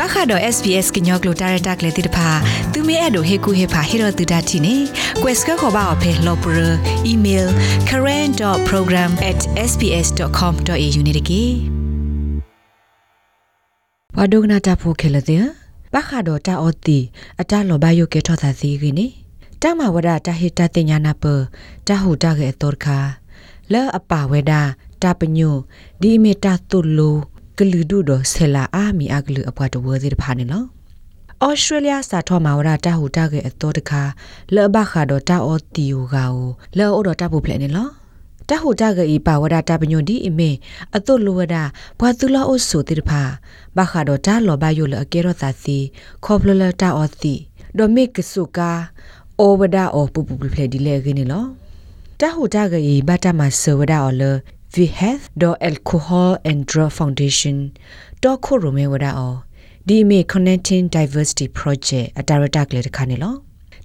ပခါတော့ SPS ကညောကလိုတာရတာကလေးတိတဖာသူမဲအဲ့တို့ဟေကူဟေဖာဟေရတူဒတ်တီနေ quest ကခေါ်ပါအဖေလော်ပရ email current.program@sps.com.au နေတကေဘာဒုကနာတာဖိုခဲလတဲ့ပခါတော့တာအော်တီအတလောဘယုကေထောသာစီကိနေတမဝဒတာဟေတာတင်ညာနာပတာဟုတာကေတော်ခါလောအပဝေဒတာပညုဒီမီတာတုလို ကလူဒုဒဆလာအာမီအကလူအပွားတဝဲစီတဖာနေလောဩစတြေးလျစာထောမာဝရတာဟူတာကေအတော်တခါလောဘခါတော့တာအောတီယိုဂါကိုလောအော်တော့တာဖို့ဖလဲနေလောတဟိုတကဤပါဝဒတာပညွန်ဒီအမေအတုလဝဒဘွာသူလောအဆုတိတဖာဘခါတော့တာလောဘယုလအကေရောသာစီခေါပလလတာအောတီဒိုမစ်ကဆုကာအိုဝဒအောပူပူဖလဲဒီလေခင်းနေလောတဟိုတကဤဘတာမဆဝဒအော်လ we have the alcohol and drug foundation တော့ခုရမေဝဒအောဒီမေ connecting diversity project အတာရတာကလေးတခါနေလော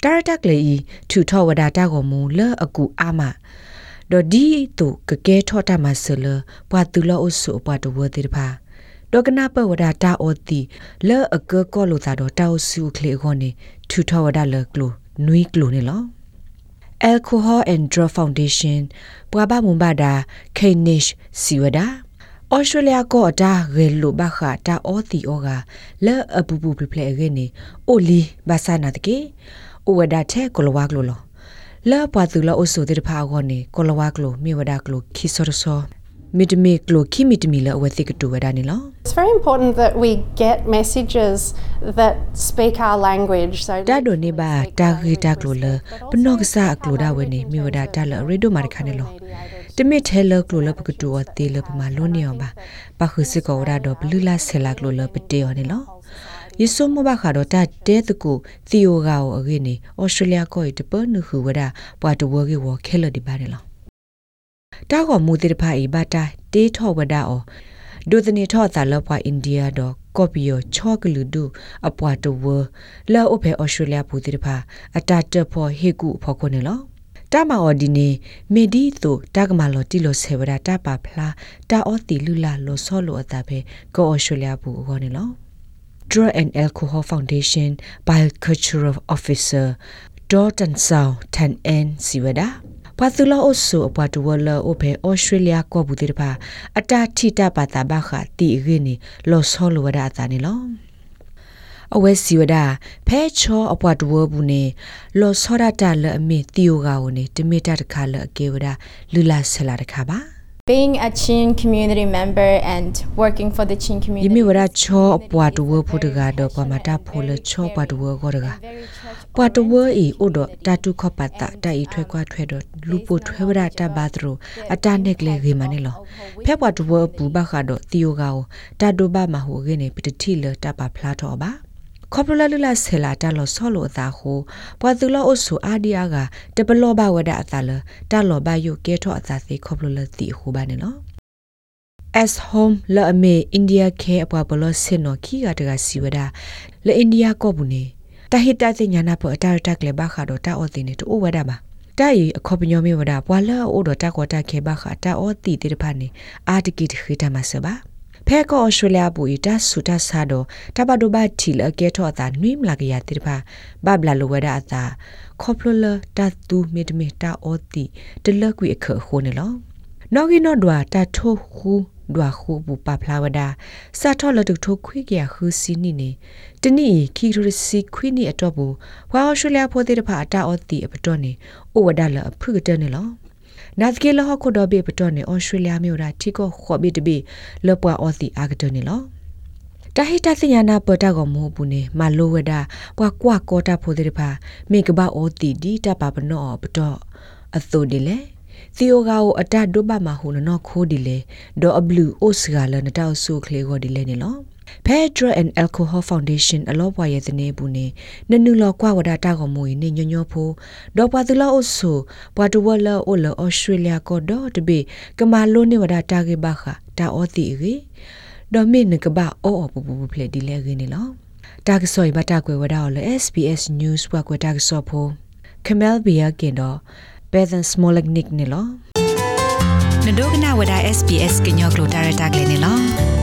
တာရတာကလေးဤထူထောဝဒတာကိုမူလအကူအာမဒေါ်ဒီတုကကဲထောတာမဆလပွာတူလောအဆုပွာတဝတိတဖာဒေါကနာပဝဒတာအောတီလောအကကောလိုသာတော့တောက်စုကလေးခေါနေထူထောဝဒလကလိုနွီကလိုနေလော Alcohol and Drug Foundation ပွာဘမွန်ဘာဒါ Kanish Siwada ဩစတြေးလျကောအတာဂေလိုဘခတာအောတီအောကလဲအပူပူပပလေဂေနေအိုလီဘာစာနာတကေအိုဝဒါတဲ့ကိုလဝါကလိုလောလဲပွာသူလောအဆုတေတဖာကောနေကိုလဝါကလိုမြေဝဒါကလိုခီဆောရဆောမီတမီကလိုခိမီတမီ လအဝသိကတူဝဒါနေလော It's very important that we get messages that speak our language so တာဒိုနေဘာတာဂီတာကလိုလပနော့ကစားကလိုဒါဝဲနေမြေဝဒါတာလရေဒိုမာရခါနေလောတမစ်ထဲလကလိုလပကတူအတေလပမာလုံးနေအောင်ပါပခုစစ်ကောရတော့ဘလူလာဆဲလာကလိုလပတေော်နေလောယေဆုမဘခါတော့တတဲတကူသီယိုဂါကိုအခေနေဩစတြေးလျကိုတပနခုဝဒပွာတဝကေဝခဲလဒီပါတယ်လော တာကောမူတိတဖာဤဘတာတေးထောဝဒအောဒုသနေထောသာလပွာအိန္ဒိယတော့ကော်ပီယောချောကလူဒုအပွာတဝလောအဖေဩစတြေးလျဘူတိတဖာအတာတဖို့ဟေကုဖို့ခုနေလောတာမာအော်ဒီနေမေဒီတိုတာကမာလောတီလိုဆေဝဒတာပါဖလားတာအော်တီလူလာလောဆောလိုအတာပဲကောဩစတြေးလျဘူခေါနေလော Drug and Alcohol Foundation Biocultural Officer Dorton Sao Tan N Siwada ဘာသူလောအဆုအပွားတဝလအဖေဩစတြေးလျကောဘူးတိတပါအတာထိတာပါတာဘခတီရင်းနီလောဆောလိုဝဒအတာနေလောအဝဲစီဝဒဖဲချောအပွားတဝဘူးနေလောဆောရတာလအမေတီယိုဂါဝနေတမီတာတခါလအကေဝဒလူလာဆလာတခါပါ being a Chin community member and working for the Chin ယ community မိဝရချောပွားတဝဖို့တကတော့ပမတာဖိုလချော ပွားတဝကောတကပွားတဝဤဥဒတာတုခပတာတိုင်ထွဲကွာထွဲတော့လူပိုထွဲဝရတာဘာသရအတာနက်ကလေဂေမနေလောဖဲပွားတဝပူဘခါတော့တီယိုကောတာတုဘမဟုခင်းနေပတတိလတပါဖလားတော့ပါခေါပလလလဆဲလာတလောဆောလိုအသာဟုပွာသူလောအဆူအာဒီယာကတပလောဘဝဒအသာလတလောဘယုကဲထောအသာစီခေါပလလတိဟုပါနေလော as home la ame india ke apwa bolo sino ki ga daga siwada la india ko bune ta hita te nyana po ta ta kle ba kha do ta o ti ne to o wada ba ta yi a kho pnyo me wada bwa la o do ta ko ta ke ba kha ta o ti te de pha ne a ti ki thi ta ma sa ba ဖဲကောဩစတြေးလျဘူတာဆူတာဆာဒိုတဘဒိုဘတီလကေထောတာနွိမလာကရတိဖာဘဘလာလိုဝဒအတာခေါပလလတတူမီတမီတာအောတီတလကွေအခခိုနေလောနော်ဂီနော်ဒွာတာထိုခူ ဒွာခုဘူပပလာဝဒစာထောလတုထိုခွေကရခူစီနီနေတနီခီရစီခွေနီအတော့ဘူးဝါဩစတြေးလျဖိုတဲ့တဖာအတာအောတီအပတော့နေဩဝဒလအဖုကတဲ့နေလောနာသကေလဟခုဒဘေပတော်နေဩစတြေးလျမြို့ရာတီကိုခေါ်ပြီးတပိလပွားအော်စီအာဂတနေလောတဟိတစညာနာပတာကမောဘူးနေမလိုဝဒပွားကွာကောတာဖိုတဲ့ဖာမေကဘာအော်တီဒီတပါပနောပတော့အသုဒီလေ သီယိုဂါကိုအတဒုဘမဟုနော်ခိုးဒီလေဒေါ်အဘလူအိုစဂါလနတောက်ဆုခလေကိုဒီလေနေလော Pedro and Alcohol Foundation အလောပွားရဲ့တနေဘူးနေနနုလောကွာဝဒတာကမွေနေညညောဖိုဒေါ်ပါတလောအဆုပွာတဝလောအိုလောဩစတြေးလျကိုဒေါ်တဘေကမာလိုနေဝဒတာကေဘခတာအောတီရီဒေါ်မင်းနကဘာအောအပူပူဖလေဒီလေခင်းနေလောတာကဆော်ဘတာကွယ်ဝဒါအော်လေ SBS News ပွားကွယ်တာကဆော်ဖို Camel Beer ကင်တော့ Bethan Smolik Nick နေလောနဒိုကနာဝဒါ SBS ကညောကလိုတာရတာကလေးနေလော